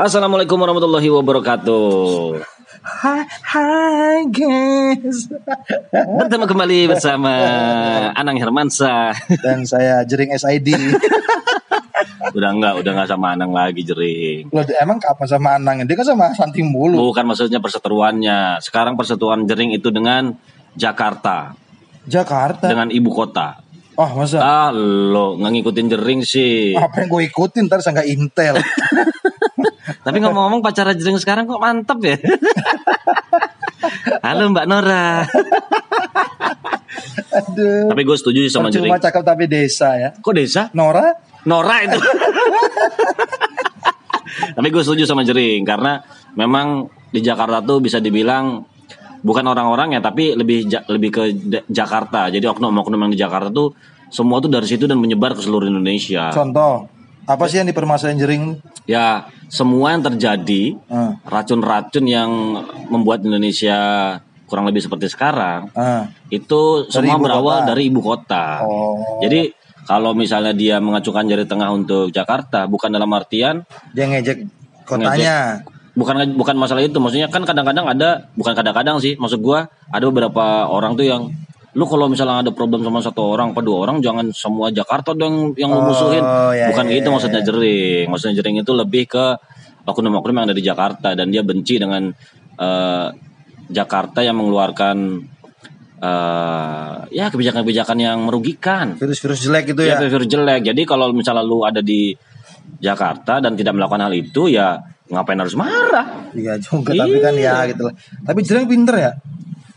Assalamualaikum warahmatullahi wabarakatuh. Hai, hai guys. Bertemu kembali bersama Anang Hermansa. Dan saya Jering SID. Udah enggak, udah enggak sama Anang lagi jering. Loh, emang kapan sama Anang? Dia kan sama Santi mulu. Bukan maksudnya perseteruannya. Sekarang perseteruan jering itu dengan Jakarta, Jakarta. dengan ibu kota. Oh masa? Ah, lo nggak ngikutin jering sih. Apa yang gue ikutin ntar saya nggak intel. Tapi ngomong-ngomong pacara jering sekarang kok mantep ya. Halo Mbak Nora. Aduh. Tapi gue setuju sama jering. Cuma cakep tapi desa ya. Kok desa? Nora? Nora itu. Tapi gue setuju sama Jering karena memang di Jakarta tuh bisa dibilang bukan orang-orang ya tapi lebih lebih ke Jakarta. Jadi oknum-oknum yang di Jakarta tuh semua tuh dari situ dan menyebar ke seluruh Indonesia. Contoh. Apa sih yang dipermasalahin Jering? Ya, semua yang terjadi Ah, racun-racun yang membuat Indonesia kurang lebih seperti sekarang ah. itu semua ibu berawal kota. dari ibu kota. Oh. Jadi kalau misalnya dia mengacukan jari tengah untuk Jakarta bukan dalam artian Dia ngejek kotanya. bukan bukan masalah itu maksudnya kan kadang-kadang ada bukan kadang-kadang sih maksud gua ada beberapa orang tuh yang lu kalau misalnya ada problem sama satu orang atau dua orang jangan semua Jakarta dong yang lu Oh, musuhin ya, bukan ya, gitu ya, maksudnya jering. Maksudnya jering itu lebih ke oknum-oknum yang ada di Jakarta dan dia benci dengan eh, Jakarta yang mengeluarkan eh, ya kebijakan-kebijakan yang merugikan. Virus-virus jelek itu ya? Ya. virus jelek. Jadi kalau misalnya lu ada di Jakarta dan tidak melakukan hal itu ya ngapain harus marah? Iya juga tapi kan ya gitu lah. Tapi Jering pinter ya.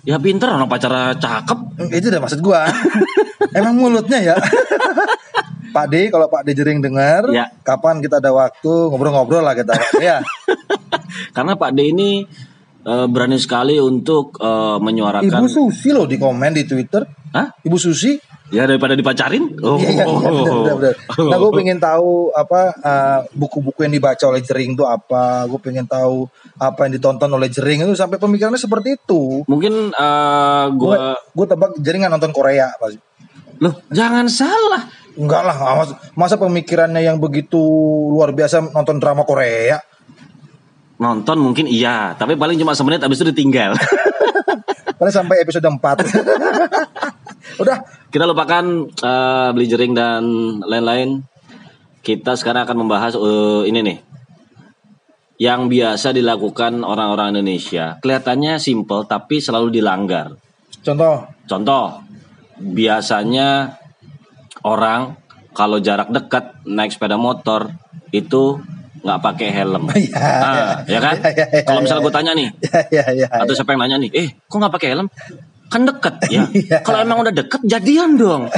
Ya pinter orang pacara cakep. Itu udah maksud gua. Emang mulutnya ya. Pak D, kalau Pak D Jering dengar, Ya. kapan kita ada waktu ngobrol-ngobrol lah kita, ya. Karena Pak D ini eh, berani sekali untuk eh, menyuarakan. Ibu Susi loh di komen di Twitter. Hah? Ibu Susi. Ya daripada dipacarin? Oh. Iya, iya, bener, bener, bener. Nah, gue pengen tahu apa eh, buku-buku yang dibaca oleh Jering itu apa. Gue pengen tahu apa yang ditonton oleh Jering itu sampai pemikirannya seperti itu. Mungkin eh, Gue gue tebak Jering nggak nonton Korea pasti. loh jangan salah. Enggak lah, masa, masa pemikirannya yang begitu luar biasa nonton drama Korea. Nonton mungkin iya, tapi paling cuma semenit habis itu ditinggal. Paling sampai episode 4 Udah Kita lupakan eh, beli jering dan lain-lain. Kita sekarang akan membahas eh, ini nih. Yang biasa dilakukan orang-orang Indonesia. Kelihatannya simple tapi selalu dilanggar. Contoh Contoh, biasanya orang kalau jarak dekat naik sepeda motor itu nggak pakai helm. Iya, Ah, ya kan? iya, iya, iya, Kalau misalnya iya. gue tanya nih, Ya ya ya atau siapa yang nanya nih, eh kok nggak pakai helm? Kan deket ya. Iya. Kalau emang udah deket, jadian dong.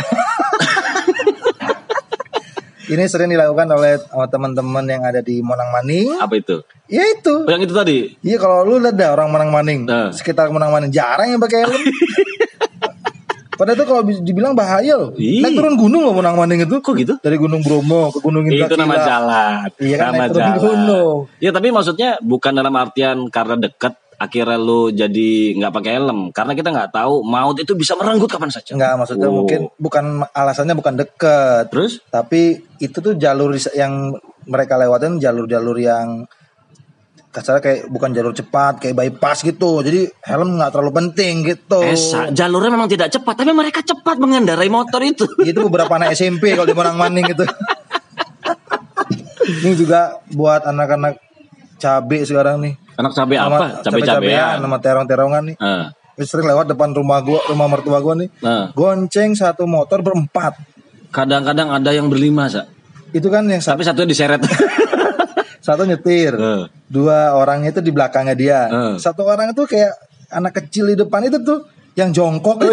Ini sering dilakukan oleh teman-teman yang ada di Monang Maning Apa itu? Ya itu Oh, yang itu tadi. Iya kalau lu lihat dah orang Monang Maning Nah. Sekitar Monang Maning Jarang yang pakai helm Padahal itu kalau bi- dibilang bahaya loh Ih. Naik turun gunung loh Monang Maning itu Kok gitu? Dari Gunung Bromo ke Gunung Indra Itu nama jalan. Iya kan, nama naik turun gunung. Ya tapi maksudnya bukan dalam artian karena deket akhirnya lu jadi nggak pakai helm karena kita nggak tahu maut itu bisa merenggut kapan saja. Enggak maksudnya Oh. mungkin bukan alasannya bukan deket Terus? tapi itu tuh jalur yang mereka lewatin jalur-jalur yang kasarnya kayak bukan jalur cepat kayak bypass gitu jadi helm nggak terlalu penting gitu Esa, jalurnya memang tidak cepat, tapi mereka cepat mengendarai motor itu. itu beberapa anak SMP kalau di Monang Maning gitu ini juga buat anak-anak cabe sekarang nih Anak cabai apa? Cabai-cabean. nama terong-terongan nih Ini sering lewat depan rumah gua rumah mertua gua nih eh. gonceng satu motor berempat Kadang-kadang ada yang berlima, Sa. itu kan yang satu Tapi satunya diseret. satu nyetir Eh. dua orangnya itu di belakangnya dia Eh. satu orang itu kayak anak kecil di depan itu tuh yang jongkok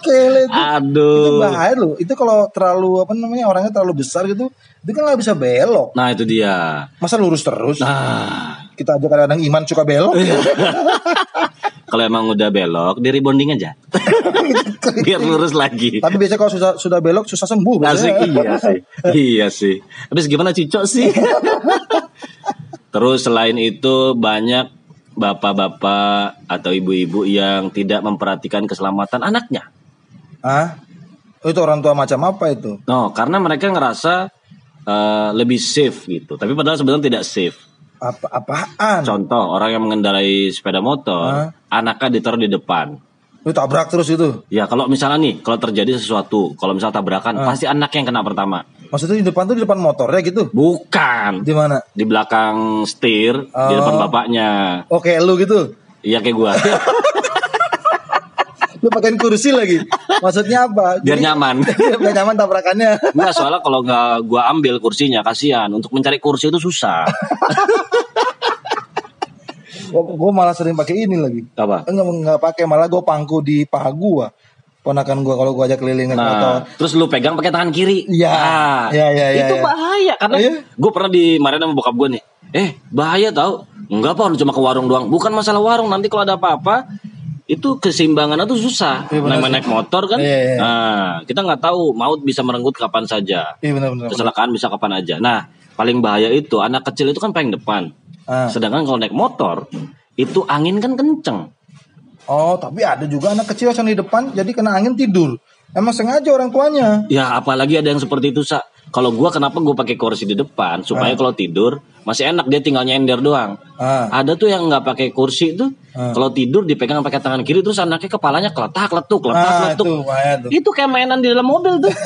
kele itu itu Aduh. bahaya loh itu kalau terlalu apa namanya orangnya terlalu besar gitu itu kan nggak bisa belok Nah, itu dia. masa lurus terus Nah, kita aja kadang-kadang iman suka belok kalau emang udah belok, di rebonding aja. Biar lurus lagi. tapi biasanya kalau sudah sudah belok susah sembuh Asik iya sih. iya sih. Habis gimana cicok sih? Terus selain itu banyak bapak-bapak atau ibu-ibu yang tidak memperhatikan keselamatan anaknya. Ah itu orang tua macam apa itu No, karena mereka ngerasa eh, lebih safe gitu. Tapi padahal sebenarnya tidak safe. Apa apaan? Contoh orang yang mengendarai sepeda motor, anaknya ditaruh di depan. Lu tabrak terus itu. Ya kalau misalnya nih, kalau terjadi sesuatu, kalau misalnya tabrakan, pasti anak yang kena pertama. Maksudnya di depan tuh di depan motornya gitu. Bukan Di mana? di belakang setir, di depan Oh. bapaknya. Oh kayak lu gitu. Iya kayak gua. Lu pakein kursi lagi. Maksudnya apa? Biar Jadi- nyaman. Biar nyaman tabrakannya. Enggak, soalnya kalau nggak gua ambil kursinya kasihan. Untuk mencari kursi itu susah. Gue malah sering pakai ini lagi. Apa? Enggak enggak pakai malah gue pangku di paha gua. Ponakan gua kalau gua ajak keliling. Nah, terus lu pegang pakai tangan kiri. Iya. Ah, Iya, iya, iya, Itu iya. bahaya karena Iya. gue pernah dimarahin sama bokap gue nih. Eh, bahaya tau. Enggak apa, cuma ke warung doang. Bukan masalah warung, nanti kalau ada apa-apa itu keseimbangannya tuh susah. Benar Namanya naik motor kan. Iya, iya. Nah, kita nggak tahu maut bisa merenggut kapan saja. Iya benar-benar. Kecelakaan bisa kapan aja. Nah, paling bahaya itu anak kecil itu kan paling depan. Ah. Sedangkan kalau naik motor itu angin kan kenceng. Oh, tapi ada juga anak kecil yang di depan jadi kena angin tidur. Emang sengaja orang tuanya. Ya apalagi ada yang seperti itu sa. Kalau gua kenapa gua pakai kursi di depan supaya kalau tidur masih enak dia tinggal nyender doang. Ah. Ada tuh yang nggak pakai kursi itu kalau tidur dipegang pakai tangan kiri terus anaknya kepalanya keletak letuk keletak Ah, letuk. itu. Itu kayak mainan di dalam mobil tuh.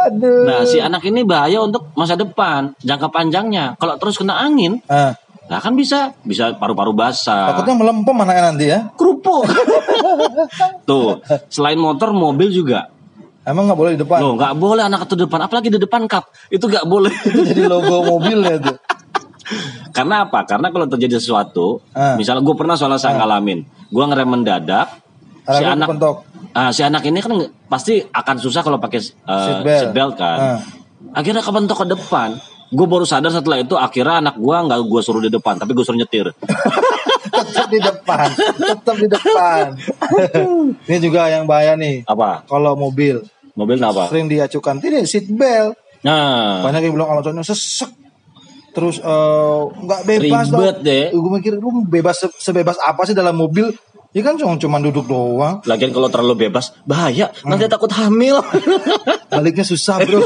Aduh. nah si anak ini bahaya untuk masa depan jangka panjangnya. Kalau terus kena angin, Ah, nah kan bisa bisa paru-paru basah. takutnya melempem anaknya nanti ya. kerupuk. tuh selain motor mobil juga. Emang nggak boleh di depan. Loh nggak boleh anak itu depan, apalagi di depan kap itu nggak boleh. Itu jadi logo mobilnya tuh. Karena apa? Karena kalau terjadi sesuatu, Ah. misalnya gue pernah soalnya saya ngalamin, gue ngerem mendadak, si anak, kepentok. ah, si anak ini kan pasti akan susah kalau pakai uh, Seatbelt. seatbelt kan. Ah. Akhirnya kepentok ke depan. Gue baru sadar setelah itu akhirnya anak gue nggak gue suruh di depan, tapi gue suruh nyetir. Tetap di depan. Tetap di depan. Ini juga yang bahaya nih. apa? Kalau mobil Mobil apa? sering diacukan ini seat belt. Nah, Banyak yang bilang alasannya sesek. Terus eh, nggak bebas Ribet deh. Gue mikir lu bebas se- sebebas apa sih dalam mobil? Ya kan cuma cuma duduk doang. lagian kalau terlalu bebas bahaya, nanti Hmm. takut hamil. Baliknya susah bro.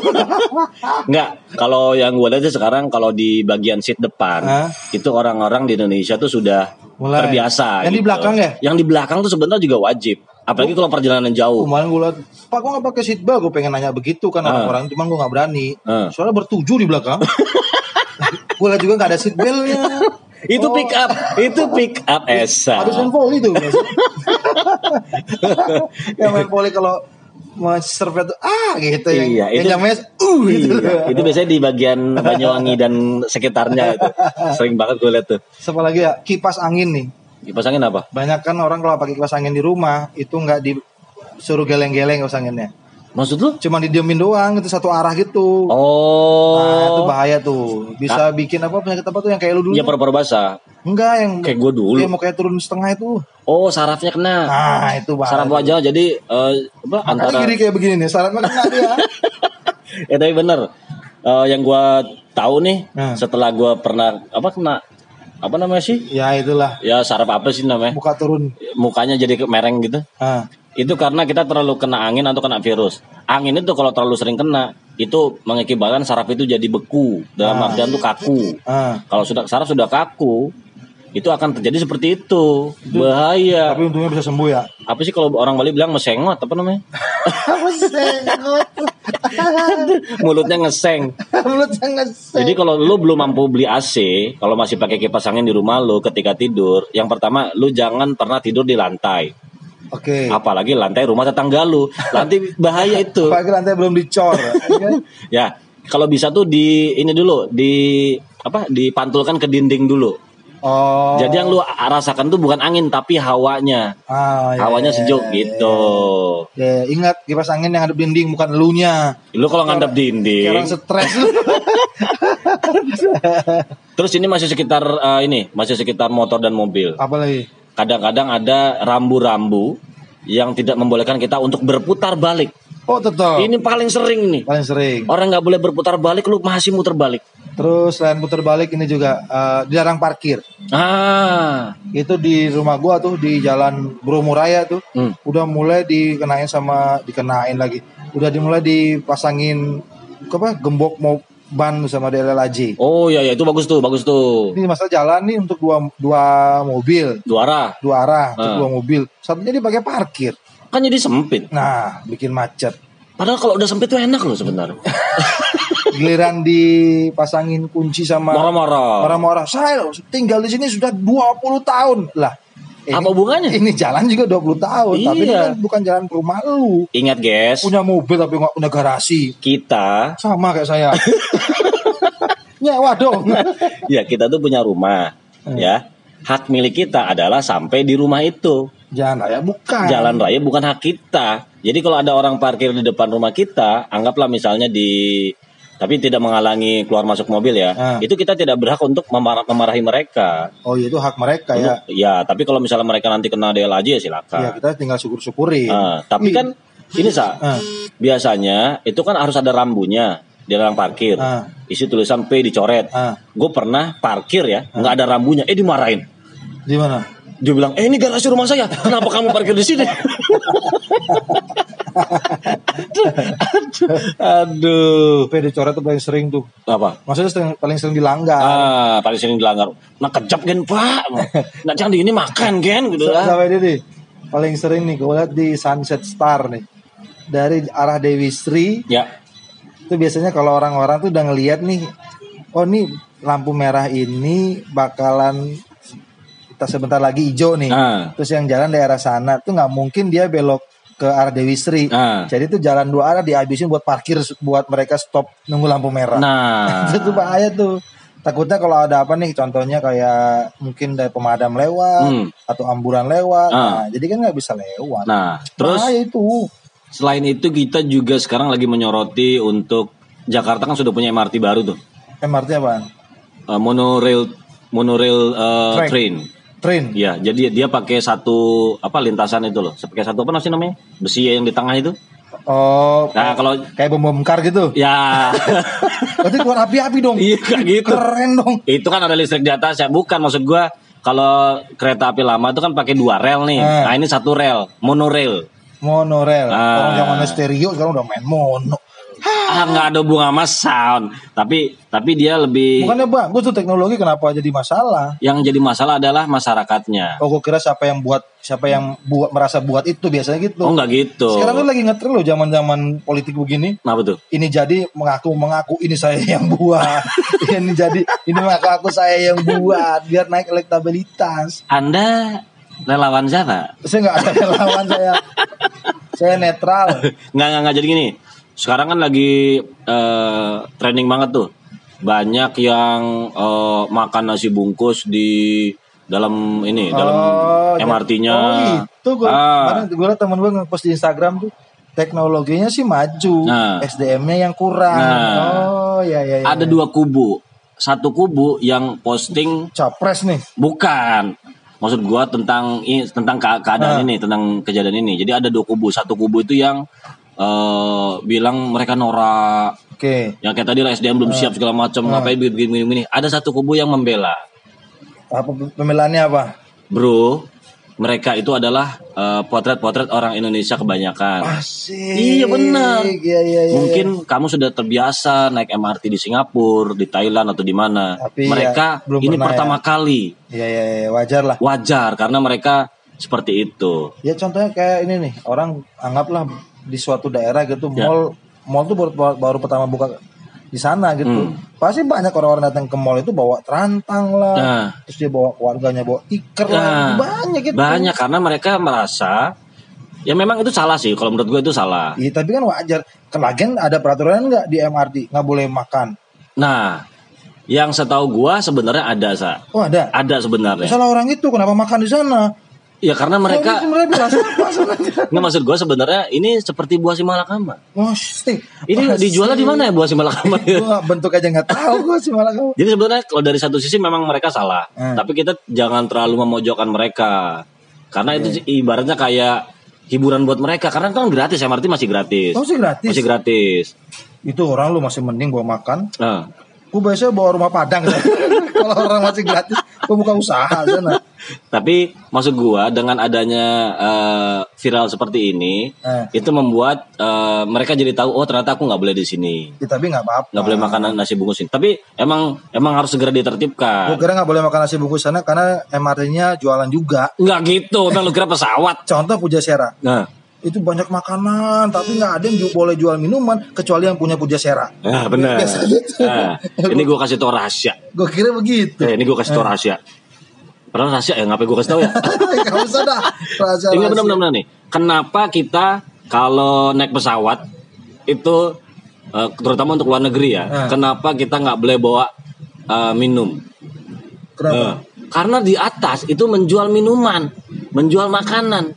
Enggak, kalau yang gue lihat sekarang kalau di bagian seat depan Hah? itu orang-orang di Indonesia tuh sudah Mulai. terbiasa. Yang di gitu. belakang ya? Yang di belakang tuh sebenarnya juga wajib, apalagi kalau perjalanan jauh. Kemarin gue liat, Pak gue gak pakai seat belt, gue pengen nanya begitu kan orang-orang, cuman gue gak berani. Ah. Soalnya bertujuh di belakang. gue liat juga gak ada seat beltnya. Itu Oh. pick up, itu pick up Esa. Habis main volley tuh. yang main volley kalau mau serve tuh ah gitu yang, Iya, yang itu- namanya uh gitu. Iya, itu biasanya di bagian Banyuwangi dan sekitarnya itu. Sering banget gue lihat tuh. Siapa lagi ya kipas angin nih. Kipas angin apa? Banyak kan orang kalau pakai kipas angin di rumah itu nggak disuruh geleng-geleng kipas anginnya. Maksud lu? Cuma didiemin doang itu satu arah gitu. Oh. Nah, itu bahaya tuh. Bisa bikin apa penyakit apa tuh yang kayak lu dulu? Iya paru-paru basah. Enggak yang Kayak gue dulu. Kayak mau kayak turun setengah itu. Oh, sarafnya kena. Nah, itu bahaya. Saraf wajah jadi eh, apa Makanya antara gini kayak begini nih, syaratnya kena dia. ya tapi bener Eh, yang gua tahu nih Nah. setelah gua pernah apa kena apa namanya sih ya itulah, ya saraf apa sih namanya muka turun. mukanya jadi mereng gitu Ah, itu karena kita terlalu kena angin atau kena virus. Angin itu kalau terlalu sering kena itu mengakibatkan saraf itu jadi beku. Dalam artian tuh kaku. Ah. kalau sudah saraf sudah kaku itu akan terjadi seperti itu. Bahaya. Tapi untungnya bisa sembuh ya. apa sih kalau orang Bali bilang mesengot apa namanya? Apa sengot? mulutnya ngeseng. Mulut sangat Jadi kalau lu belum mampu beli AC, kalau masih pakai kipas angin di rumah lu ketika tidur, yang pertama lu jangan pernah tidur di lantai. Oke. Apalagi lantai rumah tetangga lu. Nanti bahaya itu. Apalagi lantai belum dicor. ya kan? Ya, kalau bisa tuh di ini dulu, di apa? Dipantulkan ke dinding dulu. Oh. Jadi yang lu rasakan tuh bukan angin tapi hawanya. ah, ya, Hawanya ya, sejuk ya, gitu. Ya, ingat kipas angin yang ada dinding bukan elunya. Lu kalau ngadep Kayak orang dinding, stres. terus ini masih sekitar eh, ini, masih sekitar motor dan mobil. Apa lagi? Kadang-kadang ada rambu-rambu yang tidak membolehkan kita untuk berputar balik. Oh, tetap. Ini paling sering nih. Paling sering. Orang nggak boleh berputar balik, lu masih muter balik. Terus selain putar balik ini juga eh, dilarang parkir. Ah, Itu di rumah gua tuh di Jalan Bromo Raya tuh. Hmm. Udah mulai dikenain sama dikenain lagi. Udah dimulai dipasangin apa gembok mau ban sama lajih. Oh iya iya itu bagus tuh, bagus tuh. Ini masalah jalan nih untuk dua dua mobil, Dua arah. dua arah, untuk Ah. dua mobil. Satunya dipakai parkir. Kan jadi sempit. Nah, bikin macet. Padahal kalau udah sempit tuh enak loh sebenarnya. Giliran dipasangin kunci sama Marah-marah. marah-marah. Saya tinggal di sini sudah 20 tahun. Lah, ini, Apa hubungannya? Ini jalan juga 20 tahun, tapi ini Iya. kan bukan jalan ke rumah lu. Ingat guys, Punya mobil tapi nggak punya garasi. kita Sama kayak saya. Nyewa dong. ya kita tuh punya rumah, Hmm. ya. Hak milik kita adalah sampai di rumah itu. Jalan raya bukan. Jalan raya bukan hak kita. Jadi kalau ada orang parkir di depan rumah kita, anggaplah misalnya di tapi tidak menghalangi keluar masuk mobil ya. Ah. Itu kita tidak berhak untuk memar- memarahi mereka. Oh iya itu hak mereka ya. Ya, tapi kalau misalnya mereka nanti kena DLAJ ya Ya silakan. kita tinggal syukur-syukuri. Ah, tapi Ih. kan ini sa, Ah. biasanya itu kan harus ada rambunya di dalam parkir. Ah. Isi tulisan P dicoret. Ah. Gue pernah parkir ya, nggak ada rambunya, eh dimarahin. Di mana? Dia bilang, eh ini garasi rumah saya, kenapa kamu parkir di sini? Aduh, PD coret tuh paling sering tuh. apa? Maksudnya sering, paling sering dilanggar. Ah, paling sering dilanggar. Nah kejap gen pak, nggak jangan di ini makan gen gitu lah. Sampai ini nih. Paling sering nih gue lihat di Sunset Star nih. Dari arah Dewi Sri Ya, itu biasanya kalau orang-orang tuh udah ngelihat nih oh nih lampu merah ini bakalan kita sebentar lagi hijau nih. Ah. Terus yang jalan daerah sana tuh nggak mungkin dia belok ke arah Dewi Sri. Ah. Jadi tuh jalan dua arah dihabisin buat parkir buat mereka stop nunggu lampu merah. nah, itu tuh bahaya tuh. Takutnya kalau ada apa nih contohnya kayak mungkin dari pemadam lewat Hmm. atau ambulan lewat. Ah. Nah, jadi kan nggak bisa lewat. nah, terus bahaya itu. selain itu kita juga sekarang lagi menyoroti untuk Jakarta kan sudah punya MRT baru tuh, MRT apaan? Eh, monorail monorail Track. train. Train. Ya, jadi dia pakai satu apa lintasan itu loh. Pakai satu apa sih namanya? Besi yang di tengah itu. Oh, Nah, kalau kayak bom bom kar gitu. ya Berarti keluar api-api dong. iya kayak gitu. Keren dong. Itu kan ada listrik di atas ya. Bukan maksud gua kalau kereta api lama itu kan pakai dua rel nih. Eh. Nah, ini satu rel, monorail. Monorail. Ah. Orang yang mana stereo sekarang udah main mono. Ah, nggak ada bunga sama sound. Tapi tapi dia lebih Bukannya bagus tuh teknologi kenapa jadi masalah? yang jadi masalah adalah masyarakatnya. Oh, gue kira siapa yang buat siapa yang buat merasa buat itu biasanya gitu. Oh, nggak gitu. Sekarang tuh lagi ngetren loh zaman-zaman politik begini. Apa tuh? Ini jadi mengaku mengaku ini saya yang buat. ini jadi ini mengaku aku saya yang buat biar naik elektabilitas. Anda relawan siapa? Saya nggak ada relawan saya. Saya netral. nggak nggak nggak jadi gini. Sekarang kan lagi eh, trending banget tuh. Banyak yang eh, makan nasi bungkus di dalam ini, dalam Oh, MRT-nya. Oh itu gue Ah. gue liat temen gue ngepost di Instagram tuh teknologinya sih maju, Nah. SDM-nya yang kurang. Nah. Oh ya ya. ya. Ada dua kubu. Satu kubu yang posting capres nih. bukan. Maksud gua tentang ini tentang ke- keadaan Ah. ini, tentang kejadian ini. Jadi ada dua kubu. Satu kubu itu yang eh, bilang mereka norak, Oke. yang kayak tadi lah SDM belum siap segala macam, ngapain begini begini begini. Ada satu kubu yang membela. Apa pembelaannya apa? Bro, mereka itu adalah eh, potret-potret orang Indonesia kebanyakan. Asik. Iya, benar. Iya iya iya. Mungkin kamu sudah terbiasa naik MRT di Singapura, di Thailand atau di mana. Tapi mereka ya, belum ini pertama kali. Iya iya iya, wajar lah. Wajar karena mereka seperti itu. Ya contohnya kayak ini nih, orang anggaplah di suatu daerah gitu, Ya. mall mall tuh baru, baru pertama buka di sana gitu. Hmm. Pasti banyak orang-orang datang ke mall itu bawa terantang lah, Nah. terus dia bawa keluarganya bawa tikar lah, Nah, banyak gitu. Banyak karena mereka merasa ya memang itu salah sih kalau menurut gue itu salah. Iya tapi kan wajar. Kelagian ada peraturan nggak di MRT nggak boleh makan? Nah, yang setahu gua sebenarnya ada sa. Oh ada. Ada sebenarnya. Salah orang itu kenapa makan di sana? Ya karena mereka nggak maksud gua sebenarnya ini seperti buah simalakama. Mesti. Ini dijualnya di mana ya buah simalakama? Gua bentuk aja nggak tahu gua kamu. Jadi sebenarnya kalau dari satu sisi memang mereka salah, Hmm. tapi kita jangan terlalu memojokkan mereka. Karena itu sih ibaratnya kayak hiburan buat mereka karena kan gratis MRT masih gratis. Oh sih gratis. Masih gratis. Itu orang lu masih mending bawa makan. Nah, Gue biasanya bawa rumah padang. Kalau orang masih gratis, gue buka usaha sana. Tapi maksud gua dengan adanya eh, viral seperti ini, Eh. itu membuat eh, mereka jadi tahu oh ternyata aku nggak boleh di sini, Ya, tapi nggak apa-apa. nggak boleh makan nasi bungkus ini. Tapi emang emang harus segera Gue ditertibkan. kira nggak boleh makan nasi bungkus sana karena MRT-nya jualan juga. Nggak gitu, emang lu kira pesawat. Contoh Pujasera. Nah, Itu banyak makanan, tapi nggak ada yang ju- boleh jual minuman kecuali yang punya Pujasera. nah benar. Nah, ini gua kasih tau rahasia. Gue kira begitu. Eh, ini gua kasih tau rahasia. Padahal rahasia ya ngapain gua kasih tau ya? Gak usah dah. Rahasia Ini benar-benar nih. Kenapa kita kalau naik pesawat itu eh, terutama untuk luar negeri ya, Eh. kenapa kita nggak boleh bawa eh, minum? Kenapa? Eh, karena di atas itu menjual minuman, menjual makanan.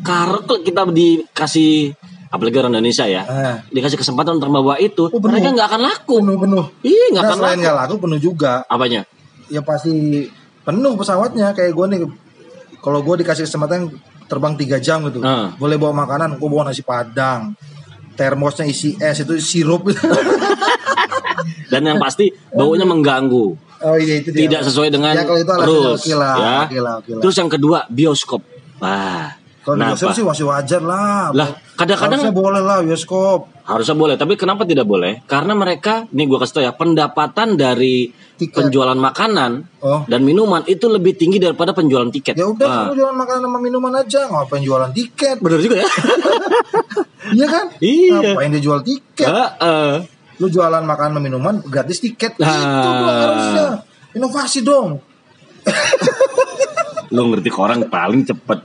Karena kita dikasih apalagi orang Indonesia ya, Eh. dikasih kesempatan untuk membawa itu, Oh, mereka nggak akan laku. Penuh-penuh. Iya, nggak Nah, akan selain laku. nggak laku penuh juga. Apanya? Ya pasti penuh pesawatnya kayak gue nih. Kalau gue dikasih kesempatan terbang 3 jam gitu, Eh. boleh bawa makanan, gue bawa nasi padang. Termosnya isi es itu sirup. Dan yang pasti baunya mengganggu. oh iya itu dia. tidak sesuai dengan Ya, kalau itu oke lah, ya. oke lah, oke lah. Terus yang kedua bioskop. Wah, Kalau bioskop sih masih wajar lah. Lah, kadang-kadang- boleh lah bioskop. Harusnya boleh, tapi kenapa tidak boleh? Karena mereka, nih gua kasih tau ya, pendapatan dari Tiket. penjualan makanan Oh. dan minuman itu lebih tinggi daripada penjualan tiket. Ya udah, Nah, kamu jualan makanan sama minuman aja, ngapain jualan tiket? bener juga ya. Iya kan? Iya. Ngapain dia jual tiket? Heeh. Lu jualan makanan sama minuman gratis tiket. Nah. Itu dong harusnya. Inovasi dong. Lu ngerti ke orang paling cepet.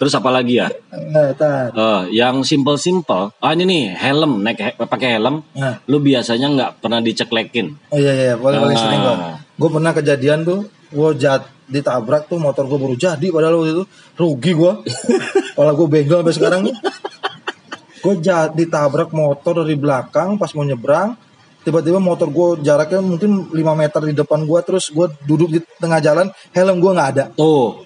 Terus apa lagi ya? Nah. Eh, yang simple-simple. Ah ini nih helm, naik he- pakai helm. Nah. Lu biasanya nggak pernah diceklekin. Oh iya iya, paling paling Ah. sering gua. Gue pernah kejadian tuh, gue jat ditabrak tuh motor gue baru jadi padahal waktu itu rugi gue. Kalau gue bengkel sampai sekarang nih. Gue jat ditabrak motor dari belakang pas mau nyebrang. Tiba-tiba motor gue jaraknya mungkin 5 meter di depan gue terus gue duduk di tengah jalan helm gue nggak ada. Tuh.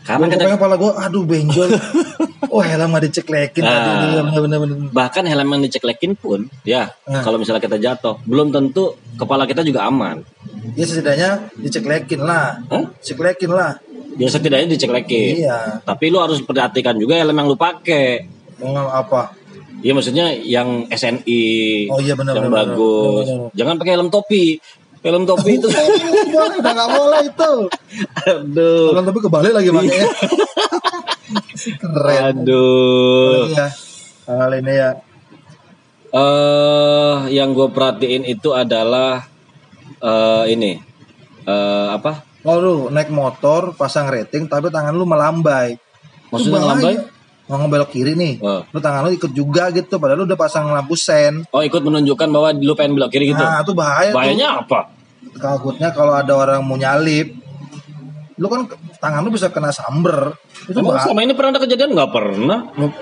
Karena kadang- kepengen kepala gue, aduh benjol. oh helm gak diceklekin Ah. tadi. Iya bener-bener. bahkan helm yang diceklekin pun ya Nah. kalau misalnya kita jatuh belum tentu kepala kita juga aman Ya setidaknya diceklekin lah. Hah? Ceklekin lah. ya setidaknya diceklekin Iya. tapi lu harus perhatikan juga helm yang lu pakai Mau apa? ya maksudnya yang SNI Oh iya, benar, yang benar, bagus benar, benar. jangan pakai helm topi helm topi itu boleh, udah gak boleh itu. aduh Kalau tapi kebalik lagi makanya. Keren. aduh Iya. Hal ini ya. eh yang gue perhatiin itu adalah eh ini eh apa Oh lu naik motor pasang rating tapi tangan lu melambai. Maksudnya melambai? Mau ngebelok kiri nih. Oh. Lu tangan lu ikut juga gitu padahal lu udah pasang lampu sen. oh ikut menunjukkan bahwa lu pengen belok kiri gitu Nah, itu bahaya tuh. bahayanya apa Takutnya kalau ada orang mau nyalip lu kan tangan lu bisa kena samber. Itu Emang selama ini pernah ada kejadian nggak pernah Lu-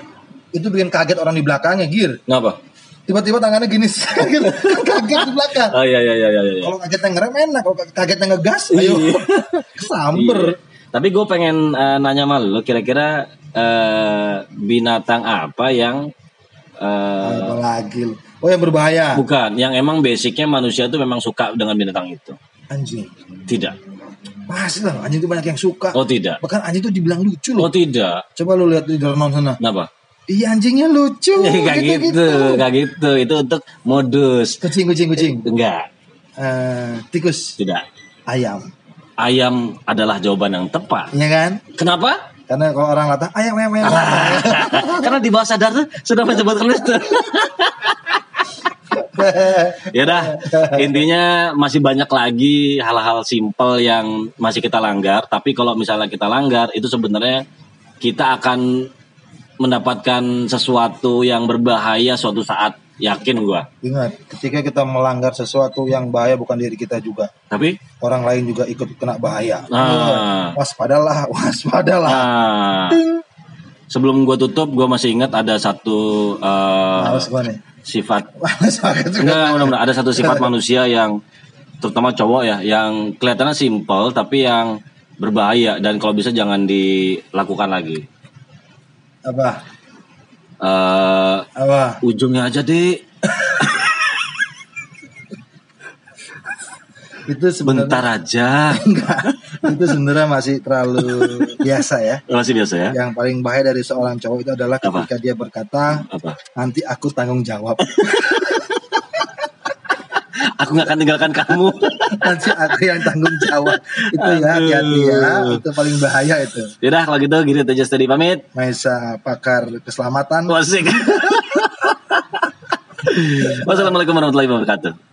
itu bikin kaget orang di belakangnya, Gir. Ngapa? Tiba-tiba tangannya gini, gitu. kaget di belakang. Oh iya iya iya iya. Kalau kagetnya ngerem enak, kalau kagetnya ngegas, ayo Iya. samber. Iya. Tapi gue pengen eh, nanya sama lu, kira-kira eh, binatang apa yang eh, Apa lagi? Oh yang berbahaya. bukan, yang emang basicnya manusia itu memang suka dengan binatang itu? Anjing. Tidak. Pasti lah, anjing itu banyak yang suka. Oh tidak. Bahkan anjing itu dibilang lucu Oh loh. tidak. Coba lu lihat di Dornon sana. Kenapa? Iya anjingnya lucu. Gak gitu, gak gitu. Itu untuk modus. Kucing, kucing, kucing. Enggak, Eh, tikus, tidak. ayam. Ayam adalah jawaban yang tepat. Iya kan? Kenapa? Karena kalau orang latah, ayam, ayam, ayam. Karena di bawah sadar tuh sudah menyebutkan itu. ya dah intinya masih banyak lagi hal-hal simpel yang masih kita langgar tapi kalau misalnya kita langgar itu sebenarnya kita akan mendapatkan sesuatu yang berbahaya suatu saat yakin gua Ingat, ketika kita melanggar sesuatu yang bahaya bukan diri kita juga. tapi Orang lain juga ikut kena bahaya. Ah. Waspadalah, waspadalah. nah, sebelum gua tutup gua masih ingat ada satu Males gua nih. sifat juga. Enggak, benar-benar ada satu sifat manusia yang terutama cowok ya, yang kelihatannya simpel tapi yang berbahaya dan kalau bisa jangan dilakukan lagi. Apa? Eh Apa? ujungnya aja deh. itu sebenarnya Bentar aja. enggak itu sebenarnya masih terlalu biasa ya Masih biasa ya? yang paling bahaya dari seorang cowok itu adalah Apa? ketika dia berkata Apa? nanti aku tanggung jawab Aku nggak akan tinggalkan kamu. nanti aku yang tanggung jawab itu ya hati-hati ya itu paling bahaya itu Yaudah kalau gitu gini aja tadi pamit. Maisa pakar keselamatan Wasik. Wassalamualaikum warahmatullahi wabarakatuh.